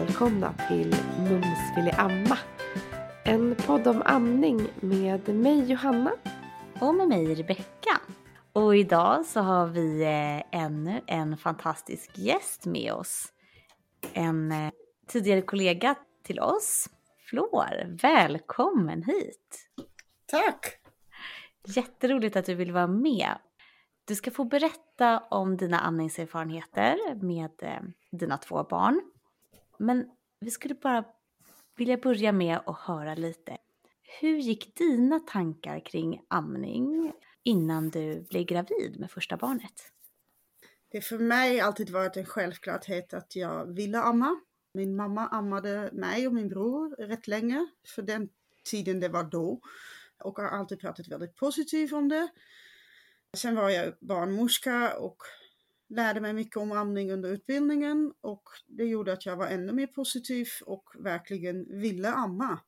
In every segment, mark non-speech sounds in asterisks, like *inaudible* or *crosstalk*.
välkomna till Mums ville amma. En podd om amning med mig Johanna. Och med mig Rebecka. Och idag så har vi eh, ännu en fantastisk gäst med oss. En eh, tidigare kollega till oss, Flor. Välkommen hit! Tack! Jätteroligt att du vill vara med. Du ska få berätta om dina amningserfarenheter med eh, dina två barn. Men vi skulle bara vilja börja med att höra lite. Hur gick dina tankar kring amning innan du blev gravid med första barnet? Det för mig alltid varit en självklarhet att jag ville amma. Min mamma ammade mig och min bror rätt länge, för den tiden det var då. Och har alltid pratat väldigt positivt om det. Sen var jag barnmorska och lärde mig mycket om amning under utbildningen och det gjorde att jag var ännu mer positiv och verkligen ville amma.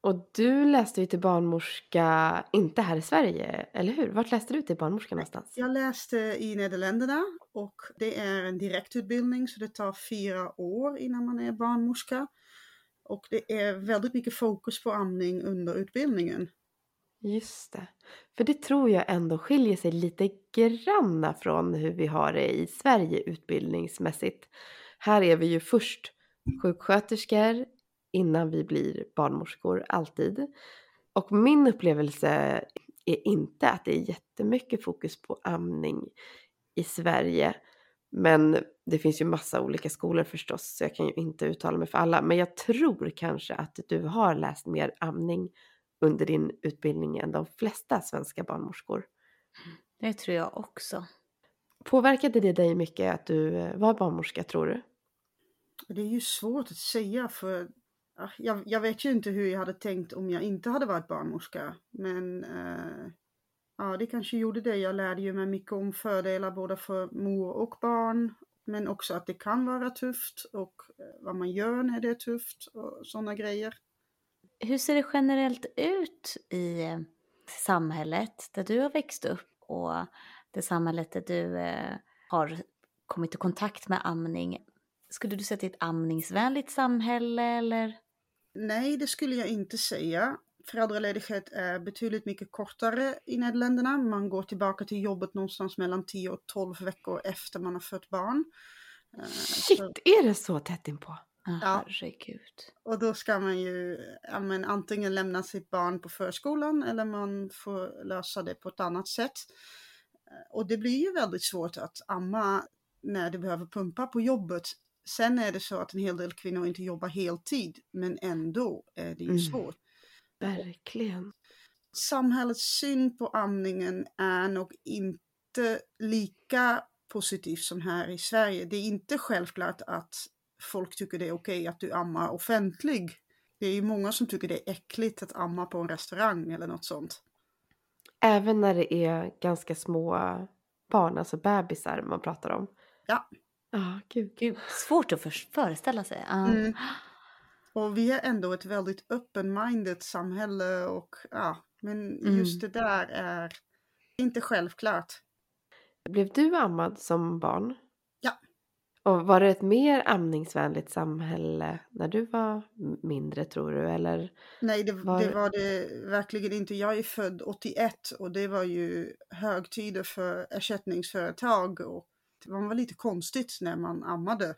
Och du läste ju till barnmorska, inte här i Sverige, eller hur? Vart läste du till barnmorska någonstans? Jag läste i Nederländerna och det är en direktutbildning så det tar fyra år innan man är barnmorska. Och det är väldigt mycket fokus på amning under utbildningen. Just det. För det tror jag ändå skiljer sig lite granna från hur vi har det i Sverige utbildningsmässigt. Här är vi ju först sjuksköterskor innan vi blir barnmorskor, alltid. Och min upplevelse är inte att det är jättemycket fokus på amning i Sverige. Men det finns ju massa olika skolor förstås, så jag kan ju inte uttala mig för alla. Men jag tror kanske att du har läst mer amning under din utbildning än de flesta svenska barnmorskor. Det tror jag också. Påverkade det dig mycket att du eh, var barnmorska tror du? Det är ju svårt att säga för jag, jag vet ju inte hur jag hade tänkt om jag inte hade varit barnmorska. Men eh, ja, det kanske gjorde det. Jag lärde ju mig mycket om fördelar både för mor och barn. Men också att det kan vara tufft och eh, vad man gör när det är tufft och sådana grejer. Hur ser det generellt ut i eh, samhället där du har växt upp och det samhället där du eh, har kommit i kontakt med amning? Skulle du säga att det är ett amningsvänligt samhälle eller? Nej, det skulle jag inte säga. Föräldraledighet är betydligt mycket kortare i Nederländerna. Man går tillbaka till jobbet någonstans mellan 10 och 12 veckor efter man har fött barn. Eh, Shit, så... är det så tätt inpå? Ja. Herregud. Och då ska man ju ja, men, antingen lämna sitt barn på förskolan eller man får lösa det på ett annat sätt. Eh, och det blir ju väldigt svårt att amma när du behöver pumpa på jobbet. Sen är det så att en hel del kvinnor inte jobbar heltid, men ändå är det ju mm. svårt. Verkligen. Samhällets syn på amningen är nog inte lika positiv som här i Sverige. Det är inte självklart att folk tycker det är okej okay att du ammar offentlig. Det är ju många som tycker det är äckligt att amma på en restaurang eller något sånt. Även när det är ganska små barn, alltså bebisar man pratar om. Ja. Ja, oh, gud. gud. Svårt att föreställa sig. Uh. Mm. Och vi är ändå ett väldigt open-minded samhälle och ja, men mm. just det där är inte självklart. Blev du ammad som barn? Och var det ett mer amningsvänligt samhälle när du var mindre tror du? Eller Nej, det var... det var det verkligen inte. Jag är född 81 och det var ju högtider för ersättningsföretag och det var lite konstigt när man ammade.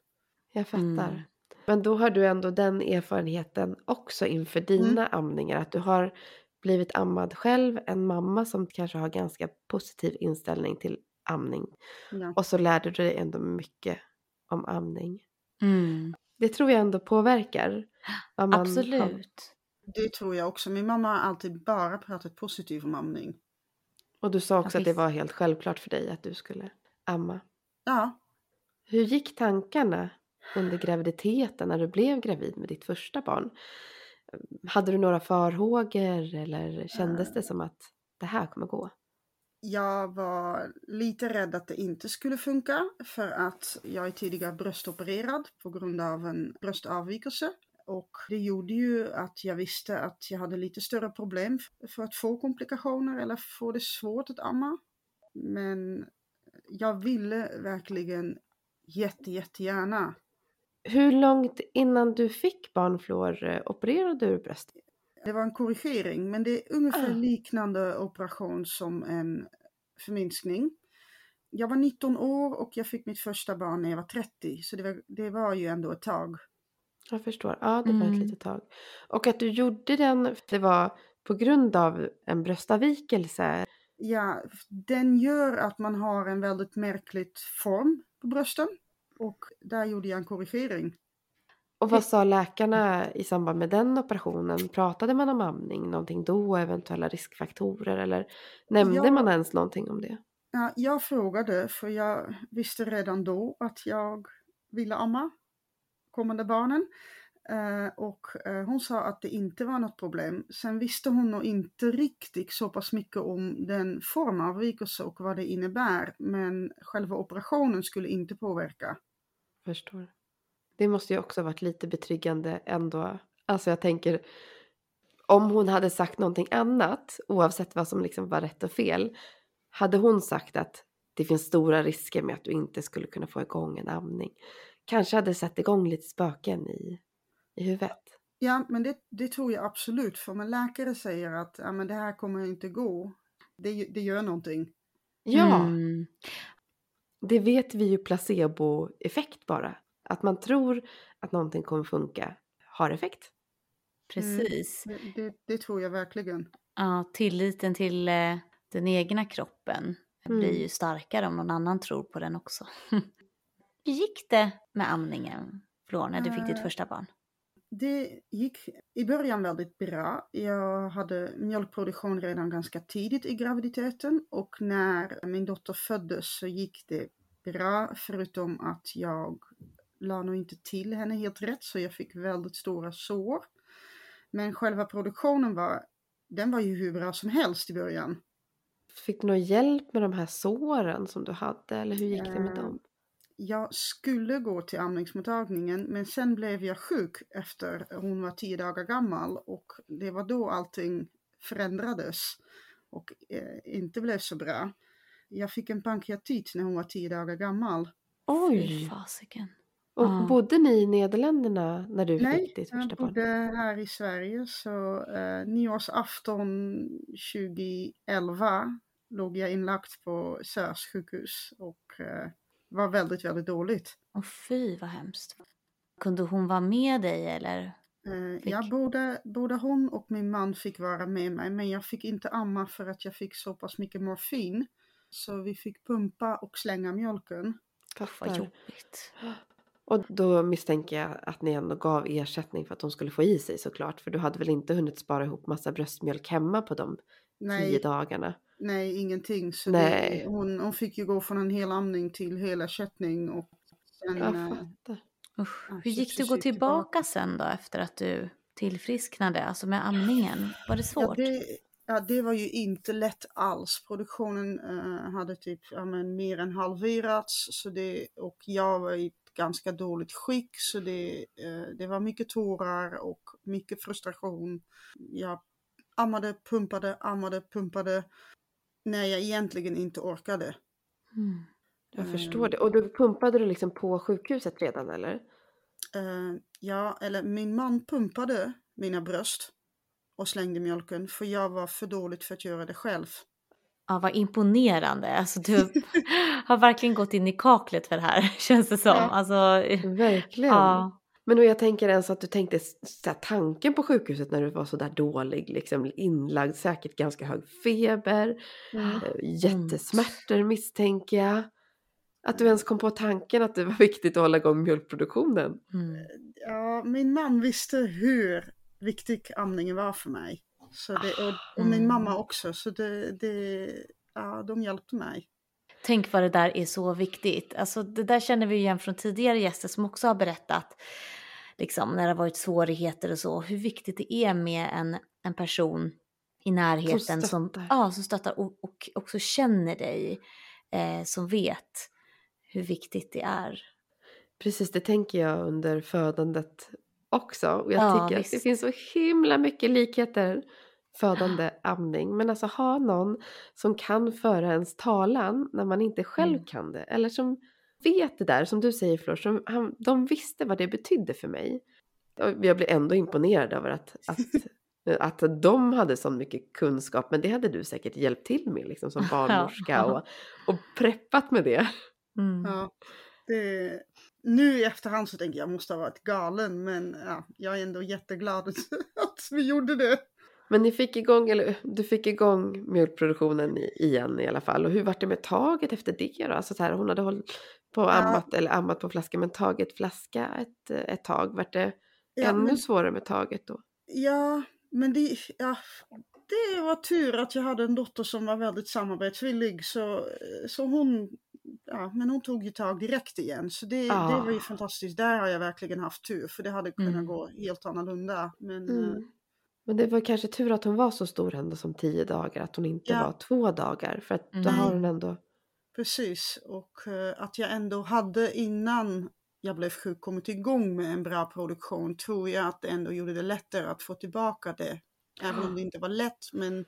Jag fattar. Mm. Men då har du ändå den erfarenheten också inför dina mm. amningar. Att du har blivit ammad själv, en mamma som kanske har ganska positiv inställning till amning. Ja. Och så lärde du dig ändå mycket om amning. Mm. Det tror jag ändå påverkar. Absolut. Har... Det tror jag också. Min mamma har alltid bara pratat positivt om amning. Och du sa också ja, att det var helt självklart för dig att du skulle amma. Ja. Hur gick tankarna under graviditeten när du blev gravid med ditt första barn? Hade du några farhågor eller kändes det som att det här kommer gå? Jag var lite rädd att det inte skulle funka för att jag är tidigare bröstopererad på grund av en bröstavvikelse. Och det gjorde ju att jag visste att jag hade lite större problem för att få komplikationer eller få det svårt att amma. Men jag ville verkligen jätte, jättegärna Hur långt innan du fick barnflor eh, opererade du bröstet? Det var en korrigering, men det är ungefär Ah. liknande operation som en förminskning. Jag var 19 år och jag fick mitt första barn när jag var 30, så det var, det var ju ändå ett tag. Jag förstår. Ja, det var ett Mm. litet tag. Och att du gjorde den, det var på grund av en bröstavvikelse. Ja, den gör att man har en väldigt märklig form på brösten och där gjorde jag en korrigering. Och vad sa läkarna i samband med den operationen? Pratade man om amning, någonting då, eventuella riskfaktorer eller nämnde Ja. man ens någonting om det? Ja, jag frågade för jag visste redan då att jag ville amma kommande barnen. Eh, och eh, hon sa att det inte var något problem. Sen visste hon nog inte riktigt så pass mycket om den formavvikelse och vad det innebär. Men själva operationen skulle inte påverka. Förstår. Det måste ju också varit lite betryggande ändå. Alltså jag tänker om hon hade sagt någonting annat oavsett vad som liksom var rätt och fel. Hade hon sagt att det finns stora risker med att du inte skulle kunna få igång en amning. Kanske hade satt igång lite spöken i, i huvudet. Ja, men det, det tror jag absolut. För om en läkare säger att ja, men det här kommer inte gå. Det, det gör någonting. Ja, Mm. det vet vi ju placeboeffekt bara. Att man tror att någonting kommer funka har effekt. Precis. Det, det, det tror jag verkligen. Ja, tilliten till eh, den egna kroppen Mm. blir ju starkare om någon annan tror på den också. *laughs* Hur gick det med amningen, Flor, när du fick ditt Eh, första barn? Det gick i början väldigt bra. Jag hade mjölkproduktion redan ganska tidigt i graviditeten och när min dotter föddes så gick det bra förutom att jag la nog inte till henne helt rätt så jag fick väldigt stora sår. Men själva produktionen var, den var ju hur bra som helst i början. Fick du någon hjälp med de här såren som du hade eller hur gick det med Eh, dem? Jag skulle gå till amningsmottagningen men sen blev jag sjuk efter hon var tio dagar gammal och det var då allting förändrades och eh, inte blev så bra. Jag fick en pankreatit när hon var tio dagar gammal. Fy Oj! fasiken. Och Ja. bodde ni i Nederländerna när du Nej, fick ditt jag första barn? bodde här i Sverige så eh, nyårsafton 2011 låg jag inlagt på SÖS sjukhus och eh, var väldigt, väldigt dåligt. Och fy vad hemskt. Kunde hon vara med dig eller? Eh, Fick- Ja, både, både hon och min man fick vara med mig, men jag fick inte amma för att jag fick så pass mycket morfin. Så vi fick pumpa och slänga mjölken. Vad Fattar. jobbigt. *gasps* *gasps* Och då misstänker jag att ni ändå gav ersättning för att de skulle få i sig såklart. För du hade väl inte hunnit spara ihop massa bröstmjölk hemma på de tio Nej, dagarna? nej ingenting. Så Nej. Det, hon, hon fick ju gå från en hel amning till helersättning. Och sen, Jag eh, fattar. Usch. Ja, Hur gick det att gå tillbaka tillbaka. sen då efter att du tillfrisknade, alltså med amningen? Var det ja, svårt? det, ja, det var ju inte lätt alls. Produktionen eh, hade typ ja, men, mer än halverats så det, och jag var i ganska dåligt skick så det, eh, det var mycket tårar och mycket frustration. Jag ammade, pumpade, ammade, pumpade när jag egentligen inte orkade. Mm. Jag förstår det. Och då pumpade du liksom på sjukhuset redan eller? Eh, ja, eller min man pumpade mina bröst och slängde mjölken för jag var för dåligt för att göra det själv. Ja, vad imponerande. Alltså du *laughs* har verkligen gått in i kaklet för det här, *laughs* känns det som. Ja. Alltså, Verkligen. ja. Men jag tänker ens att du tänkte så här, tanken på sjukhuset när du var så där dålig, liksom inlagd, säkert ganska hög feber, Mm. eh, jättesmärtor misstänker jag. Att du ens kom på tanken att det var *laughs* viktigt att hålla igång mjölkproduktionen. Mm. Ja, min man visste hur viktig amningen var för mig. Så det, och, och min Mm. mamma också, så det, det, ja, de hjälpte mig. Tänk vad det där är så viktigt. Alltså, det där känner vi igen från tidigare gäster som också har berättat, liksom, när det har varit svårigheter och så, hur viktigt det är med en, en person i närheten som, stöttar. ja, som stöttar och, och också känner dig, eh, som vet hur viktigt det är. Precis, det tänker jag under födandet också. Och jag Ja, tycker att det visst. finns så himla mycket likheter födande, amning. Men alltså ha någon som kan föra ens talan när man inte själv Mm. kan det. Eller som vet det där som du säger Flor, som han, de visste vad det betydde för mig. Jag blev ändå imponerad över att, att, *laughs* att de hade så mycket kunskap, men det hade du säkert hjälpt till med liksom, som *laughs* barnmorska och, och preppat med det. Mm. Ja, det, nu i efterhand så tänker jag, jag måste ha varit galen, men ja, jag är ändå jätteglad *laughs* att, vi gjorde det. Men ni fick igång, eller du fick igång mjölkproduktionen igen i alla fall. Och hur var det med taget efter det då? Alltså så här, hon hade hållit på och Ja. ammat, eller ammat på flaska, men tagit flaska ett, ett tag. Var det Ja, ännu men, svårare med taget då? ja, men det, ja, det var tur att jag hade en dotter som var väldigt samarbetsvillig, så, så hon, ja, men hon tog ju tag direkt igen. Så det, det Ah. var ju fantastiskt. Där har jag verkligen haft tur, för det hade kunnat Mm. gå helt annorlunda. Men, eh, Mm. Men det var kanske tur att hon var så stor ändå som tio dagar, att hon inte Ja. var två dagar. För att då Mm. har hon ändå... Precis, och eh, att jag ändå hade innan jag blev sjuk kommit igång med en bra produktion tror jag att det ändå gjorde det lättare att få tillbaka det. Även om det inte var lätt, men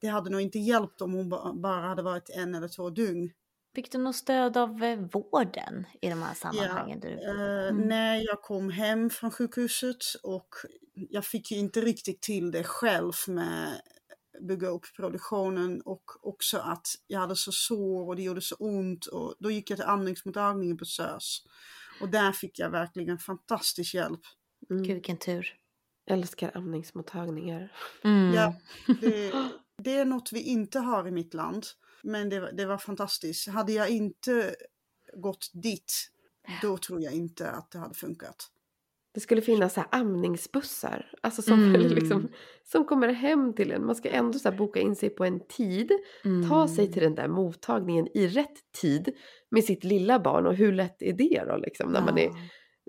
det hade nog inte hjälpt om hon ba- bara hade varit en eller två dygn. Fick du något stöd av eh, vården i de här sammanhangen? Du... Eh, Mm. När jag kom hem från sjukhuset och jag fick ju inte riktigt till det själv med bygga upp produktionen och också att jag hade så sår och det gjorde så ont och då gick jag till amningsmottagningen på SÖS. Och där fick jag verkligen fantastisk hjälp. Mm. Gud vilken tur. Älskar amningsmottagningar. Mm. Ja, *laughs* det, det är något vi inte har i mitt land. Men det, var- det var fantastiskt. Hade jag inte gått dit, då tror jag inte att det hade funkat. Det skulle finnas så här amningsbussar. Alltså som, Mm. *laughs* liksom, som kommer hem till en. Man ska ändå så här boka in sig på en tid. Ta sig Mm. till den där mottagningen i rätt tid. Med sitt lilla barn. Och hur lätt är det då liksom? När man är Ja.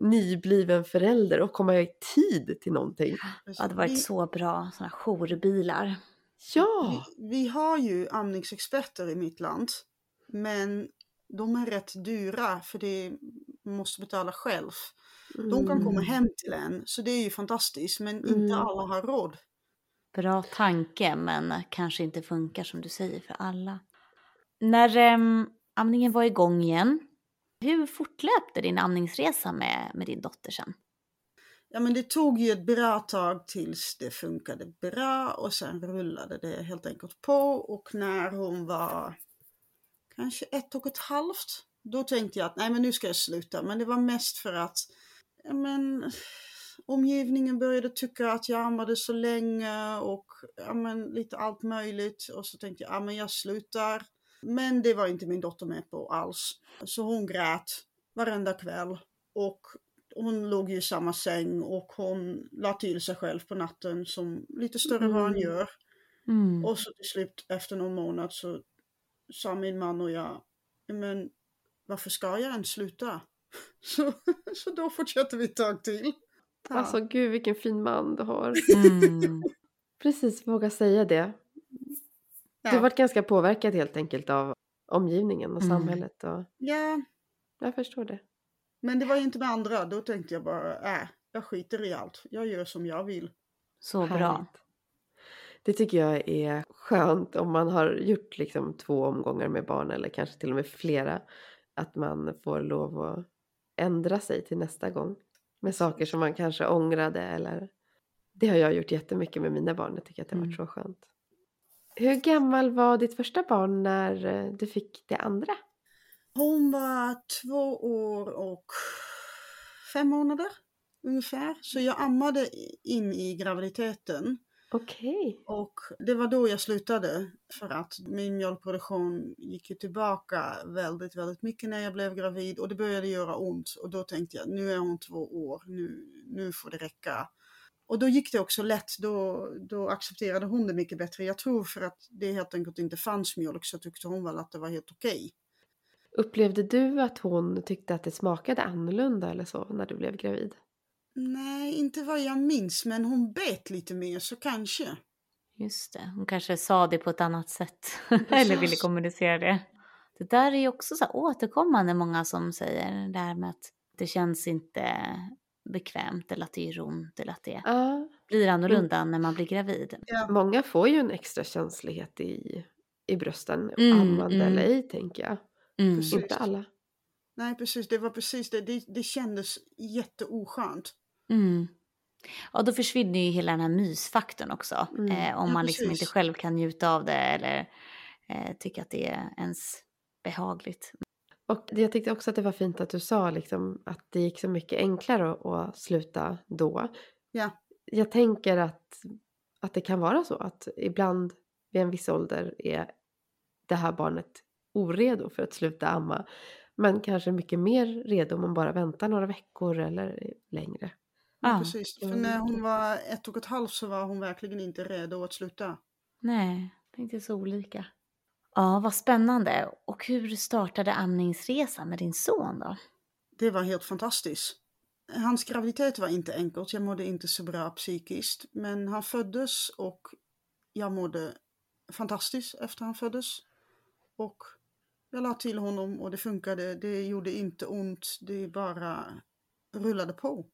nybliven förälder och komma i tid till någonting. Det hade varit så bra, sådana jourbilar. Ja! Vi, vi har ju amningsexperter i mitt land. Men de är rätt dyra för det måste betala själv. De kan komma Mm. hem till en, så det är ju fantastiskt. Men Mm. inte alla har råd. Bra tanke, men kanske inte funkar som du säger för alla. När äm, amningen var igång igen, hur fortlöpte din amningsresa med, med din dotter sen? Ja men det tog ju ett bra tag tills det funkade bra och sen rullade det helt enkelt på och när hon var kanske ett och ett halvt då tänkte jag att nej men nu ska jag sluta men det var mest för att ja, men, omgivningen började tycka att jag ammade så länge och ja, men, lite allt möjligt och så tänkte jag ja men jag slutar. Men det var inte min dotter med på alls. Så hon grät varenda kväll och hon låg ju i samma säng och hon la till sig själv på natten som lite större barn Mm. gör. Mm. Och så till slut efter någon månad så sa min man och jag, men varför ska jag ens sluta? *laughs* Så, så då fortsatte vi ett tag till. Ja. Alltså gud vilken fin man du har. Mm. Precis, våga säga det. Du har ja. varit ganska påverkad helt enkelt av omgivningen och Mm. samhället. Och ja, jag förstår det. Men det var ju inte med andra. Då tänkte jag bara, äh, jag skiter i allt. Jag gör som jag vill. Så bra. Härligt. Det tycker jag är skönt om man har gjort liksom två omgångar med barn eller kanske till och med flera. Att man får lov att ändra sig till nästa gång. Med saker som man kanske ångrade eller... Det har jag gjort jättemycket med mina barn. Jag tycker att det har varit Mm. så skönt. Hur gammal var ditt första barn när eh, du fick det andra? Hon var två år och fem månader ungefär. Så jag ammade in i graviditeten. Okej. Och det var då jag slutade för att min mjölkproduktion gick ju tillbaka väldigt, väldigt mycket när jag blev gravid och det började göra ont och då tänkte jag nu är hon två år, nu, nu får det räcka. Och då gick det också lätt, då, då accepterade hon det mycket bättre. Jag tror för att det helt enkelt inte fanns mjölk så tyckte hon väl att det var helt okej. Upplevde du att hon tyckte att det smakade annorlunda eller så när du blev gravid? Nej, inte vad jag minns, men hon bet lite mer så kanske. Just det, hon kanske sa det på ett annat sätt. *laughs* Eller ville kommunicera det. Det där är ju också så här återkommande många som säger det här med att det känns inte bekvämt eller att det gör ont eller att det Ja. blir annorlunda när man blir gravid. Ja, Många får ju en extra känslighet i, i brösten, Mm, ammande mm. eller ej tänker jag. Mm. Precis. Inte alla. Nej, precis. Det var precis det. Det, det kändes jätteoskönt. Mm. Ja, då försvinner ju hela den här mysfaktorn också. Mm. Eh, om Ja, man liksom precis. inte själv kan njuta av det eller eh, tycker att det är ens behagligt. Och jag tyckte också att det var fint att du sa liksom att det gick så mycket enklare att, att sluta då. Ja. Jag tänker att, att det kan vara så att ibland vid en viss ålder är det här barnet oredo för att sluta amma. Men kanske mycket mer redo om man bara väntar några veckor eller längre. Ja, Precis. För när hon var ett och ett halvt så var hon verkligen inte redo att sluta. nej, tänkte så olika. Ja, vad spännande. Och hur startade amningsresan med din son då? Det var helt fantastiskt. Hans graviditet var inte enkelt, jag mådde inte så bra psykiskt. Men han föddes och jag mådde fantastiskt efter han föddes. Och jag la till honom och det funkade, det gjorde inte ont, det bara rullade på.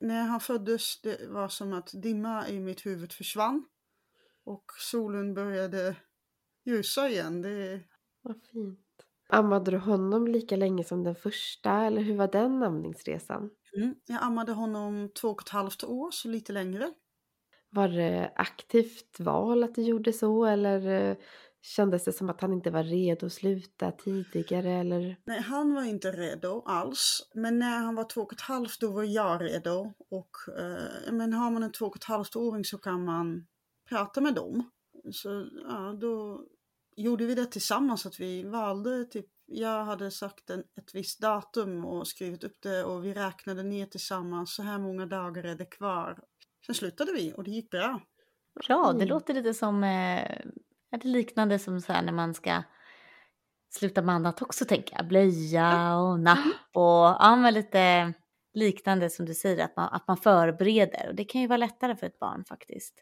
När han föddes, det var som att dimma i mitt huvud försvann. Och solen började ljusa igen. Det, Vad fint. Ammade du honom lika länge som den första eller hur var den amningsresan? mm. Jag ammade honom två och ett halvt år, så lite längre. Var det aktivt val att du gjorde så eller eh, kändes det som att han inte var redo att sluta tidigare eller? Nej, han var inte redo alls. Men när han var två och ett halvt då var jag redo. Och eh, men har man en två och ett halvt åring så kan man prata med dem. Så ja, då gjorde vi det tillsammans att vi valde typ, jag hade sagt en, ett visst datum och skrivit upp det och vi räknade ner tillsammans, så här många dagar är det kvar. Sen slutade vi och det gick bra. Bra, det Mm. låter lite som eh, är det liknande som så när man ska sluta med annat också tänker jag. Blöja och napp och ja, men lite liknande som du säger att man, att man förbereder och det kan ju vara lättare för ett barn faktiskt.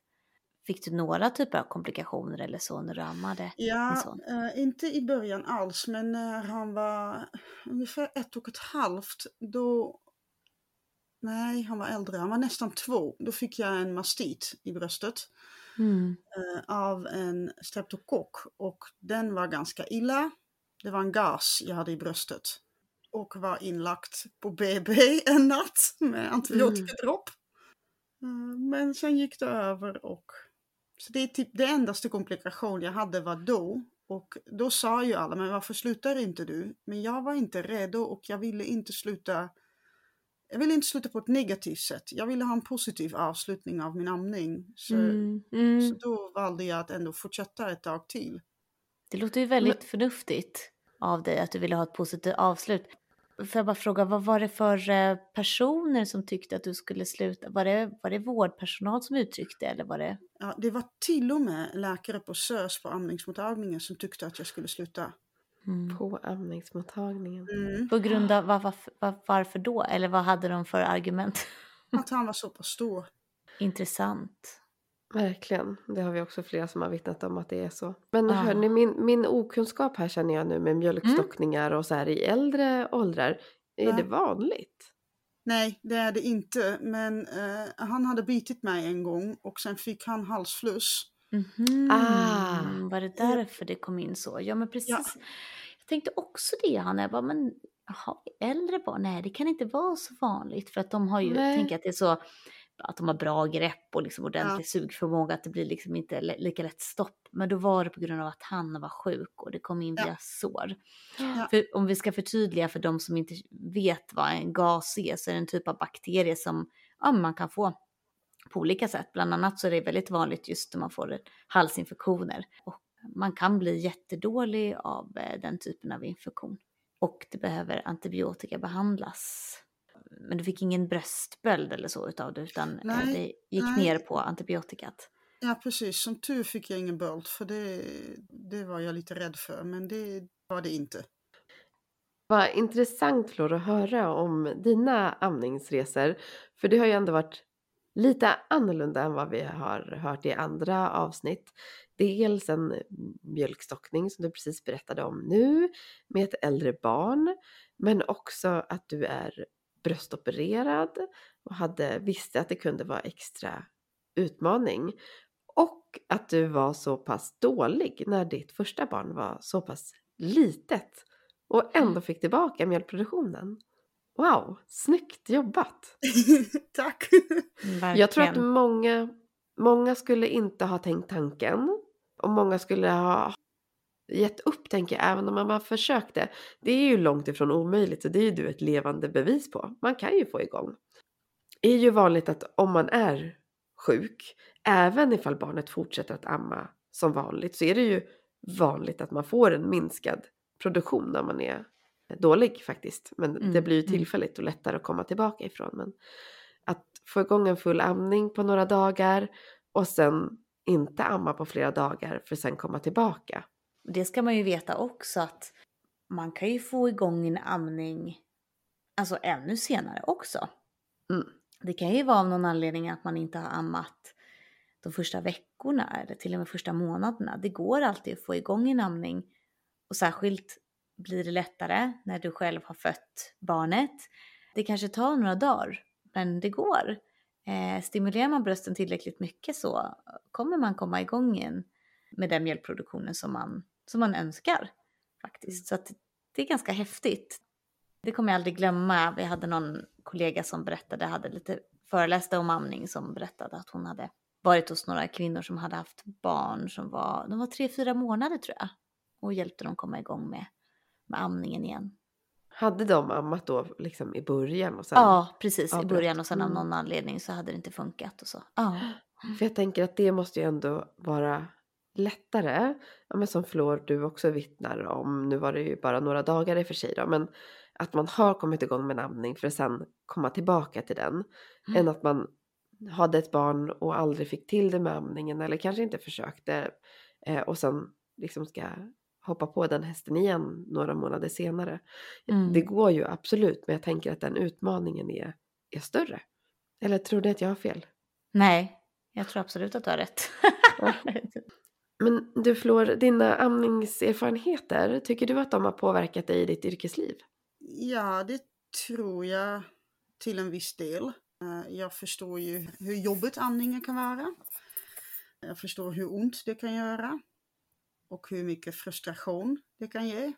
Fick du några typer av komplikationer eller så när du ammade? Ja, eh, inte i början alls, men när han var ungefär ett och ett halvt, då... Nej, han var äldre, han var nästan två. Då fick jag en mastit i bröstet Mm. eh, av en streptokock och den var ganska illa. Det var en gas jag hade i bröstet och var inlagt på BB *laughs* en natt med antibiotikadropp. Eh, Men sen gick det över och så det är typ det endaste komplikation jag hade var då. Och då sa ju alla, men varför slutar inte du? Men jag var inte redo och jag ville inte sluta jag ville inte sluta på ett negativt sätt. Jag ville ha en positiv avslutning av min amning. Så, Mm. så Mm. då valde jag att ändå fortsätta ett tag till. Det låter ju väldigt förnuftigt av dig att du ville ha ett positivt avslut. Får jag bara fråga, vad var det för eh, personer som tyckte att du skulle sluta? Var det, var det vårdpersonal som uttryckte eller var det? Ja, det var till och med läkare på SÖS på amningsmottagningen som tyckte att jag skulle sluta. Mm. På amningsmottagningen. Mm. På grund av var, var, varför då? Eller vad hade de för argument? *laughs* Att han var så pass stor. Intressant. Verkligen. Det har vi också flera som har vittnat om att det är så. Men Ah. hörni, min, min okunskap här känner jag nu med mjölkstockningar och så här i äldre åldrar. Är Ja. det vanligt? Nej, det är det inte. Men eh, han hade bitit mig en gång och sen fick han halsfluss. Mhm. Ah. Var det därför det kom in så? Ja men precis. Jag tänkte också det Hanna, jag bara, men jaha, äldre barn, nej det kan inte vara så vanligt för att de har ju, Nej. tänker att det är så, att de har bra grepp och liksom ordentlig Ja. sugförmåga, att det blir liksom inte li- lika lätt stopp. Men då var det på grund av att han var sjuk och det kom in Ja. via sår. Ja. För om vi ska förtydliga för de som inte vet vad en gas är så är det en typ av bakterie som ja, man kan få på olika sätt. Bland annat så är det väldigt vanligt just när man får halsinfektioner. Och man kan bli jättedålig av eh, den typen av infektion. Och det behöver antibiotika behandlas. Men du fick ingen bröstböld eller så utav det utan eh, Nej, det gick nej. ner på antibiotikat. Ja, precis. Som tur fick jag ingen böld för det, det var jag lite rädd för. Men det var det inte. Vad intressant Flor att höra om dina amningsresor. För det har ju ändå varit lite annorlunda än vad vi har hört i andra avsnitt. Dels en mjölkstockning som du precis berättade om nu med ett äldre barn. Men också att du är bröstopererad och hade, visste att det kunde vara extra utmaning. Och att du var så pass dålig när ditt första barn var så pass litet och ändå fick tillbaka mjölkproduktionen. Wow, snyggt jobbat! *laughs* Tack! Jag tror att Verkligen. många, många skulle inte ha tänkt tanken och många skulle ha gett upp tänker jag, även om man bara försökte. Det är ju långt ifrån omöjligt och det är ju du ett levande bevis på. Man kan ju få igång. Det är ju vanligt att om man är sjuk, även ifall barnet fortsätter att amma som vanligt, så är det ju vanligt att man får en minskad produktion när man är dålig faktiskt. Men det Mm, blir ju mm. tillfälligt och lättare att komma tillbaka ifrån. Men att få igång en full amning på några dagar och sen inte amma på flera dagar för sen komma tillbaka. Det ska man ju veta också att man kan ju få igång en amning alltså ännu senare också. Mm. Det kan ju vara av någon anledning att man inte har ammat de första veckorna eller till och med första månaderna. Det går alltid att få igång en amning och särskilt blir det lättare när du själv har fött barnet. Det kanske tar några dagar, men det går. Eh, stimulerar man brösten tillräckligt mycket så kommer man komma igång igen med den mjölkproduktionen som man, som man önskar faktiskt. Så att det är ganska häftigt. Det kommer jag aldrig glömma. Vi hade någon kollega som berättade, hade lite föreläste om amning som berättade att hon hade varit hos några kvinnor som hade haft barn som var, de var tre, fyra månader tror jag. Och hjälpte dem komma igång med, med amningen igen. Hade de ammat då liksom i början och sen? Ja, precis. I avbrott. början och sen av Mm. någon anledning så hade det inte funkat och så. Ja. *gasps* För jag tänker att det måste ju ändå vara lättare. Ja, men som Flor du också vittnar om. Nu var det ju bara några dagar i och för sig då. Men att man har kommit igång med en amning för att sen komma tillbaka till den. Mm. Än att man hade ett barn och aldrig fick till det med amningen. Eller kanske inte försökte. Eh, och sen liksom ska hoppa på den hästen igen några månader senare. Mm. Det går ju absolut. Men jag tänker att den utmaningen är, är större. Eller tror ni att jag har fel? Nej, jag tror absolut att du har rätt. Men du Flor, dina amningserfarenheter, tycker du att de har påverkat dig i ditt yrkesliv? Ja, det tror jag till en viss del. Eh, Jag förstår ju hur jobbigt amningen kan vara. Jag förstår hur ont det kan göra. Och hur mycket frustration det kan ge.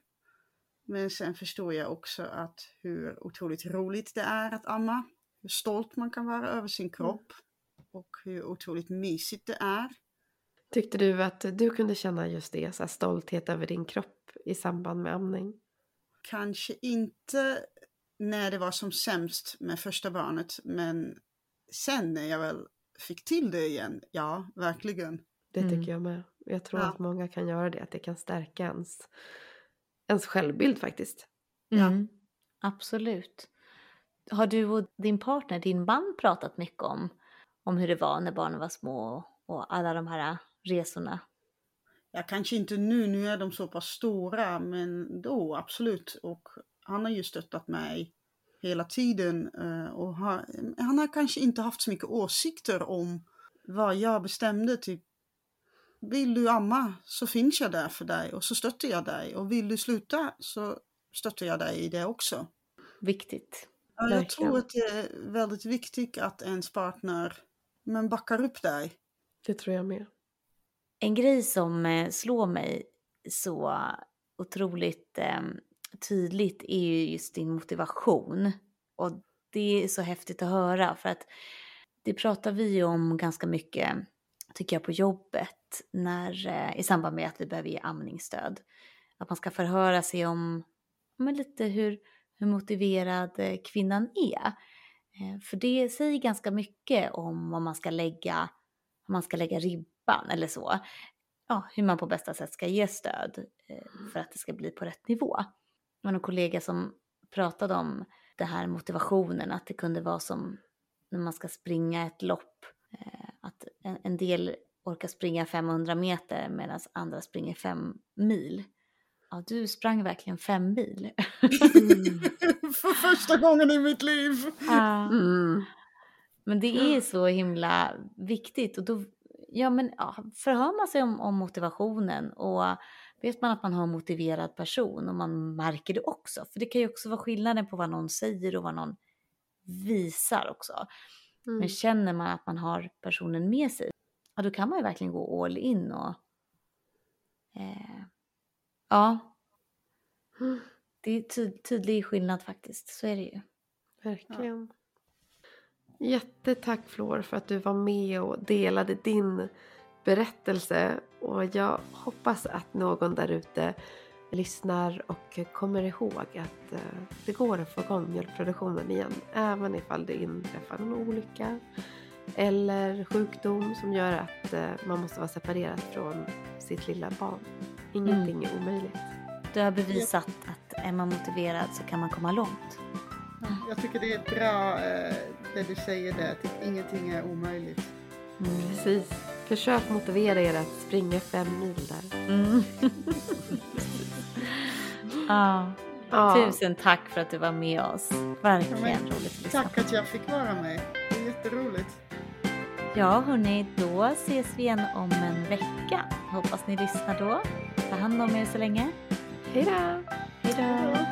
Men sen förstår jag också att hur otroligt roligt det är att amma. Hur stolt man kan vara över sin kropp. Och hur otroligt mysigt det är. Tyckte du att du kunde känna just det, så här stolthet över din kropp i samband med amning? Kanske inte när det var som sämst med första barnet, men sen när jag väl fick till det igen, ja, verkligen. Det Mm. tycker jag med. Jag tror Ja. att många kan göra det, att det kan stärka ens, ens självbild faktiskt. Ja. Mm, absolut. Har du och din partner, din man, pratat mycket om, om hur det var när barnen var små och alla de här resorna? Ja, kanske inte nu, nu är de så pass stora, men då absolut. Och han har ju stöttat mig hela tiden eh, och har, han har kanske inte haft så mycket åsikter om vad jag bestämde. Typ, vill du amma så finns jag där för dig och så stöttar jag dig. Och vill du sluta så stöttar jag dig i det också. Viktigt. Ja, jag tror att det är väldigt viktigt att ens partner men backar upp dig. Det tror jag med. En grej som eh, slår mig så otroligt eh, tydligt är ju just din motivation. Och det är så häftigt att höra för att det pratar vi om ganska mycket, tycker jag, på jobbet när, eh, i samband med att vi behöver ge amningsstöd. Att man ska förhöra sig om men lite hur, hur motiverad eh, kvinnan är. Eh, För det säger ganska mycket om vad man ska lägga, om man ska lägga ribban eller så. Ja, hur man på bästa sätt ska ge stöd eh, för att det ska bli på rätt nivå. Det var en kollega som pratade om det här motivationen, att det kunde vara som när man ska springa ett lopp. eh, Att en, en del orkar springa 500 meter medan andra springer fem mil. Ja, du sprang verkligen fem mil. Mm. *laughs* för första gången i mitt liv. Mm. Men det är så himla viktigt och då ja, men, ja, förhör man sig om, om motivationen och vet man att man har en motiverad person och man märker det också. För det kan ju också vara skillnaden på vad någon säger och vad någon visar också. Mm. Men känner man att man har personen med sig, ja då kan man ju verkligen gå all in och eh, ja, Det är tyd tydlig skillnad faktiskt, så är det ju. Verkligen. Jättetack Flor för att du var med och delade din berättelse. Och jag hoppas att någon där ute lyssnar och kommer ihåg att eh, det går att få igång mjölkproduktionen igen. Även ifall det inträffar någon olycka eller sjukdom som gör att eh, man måste vara separerad från sitt lilla barn. Ingenting är omöjligt. Du har bevisat att är man motiverad så kan man komma långt. Jag tycker det är bra eh, det du säger där, att ingenting är omöjligt. Mm. Precis. Försök motivera er att springa fem mil där. Mm. *laughs* ja. Ja. Tusen tack för att du var med oss. Verkligen Ja, men roligt Tack att jag fick vara med. Ja, hörni, då ses vi igen om en vecka. Hoppas ni lyssnar då. Ta hand om er så länge. Hej då! Hej då!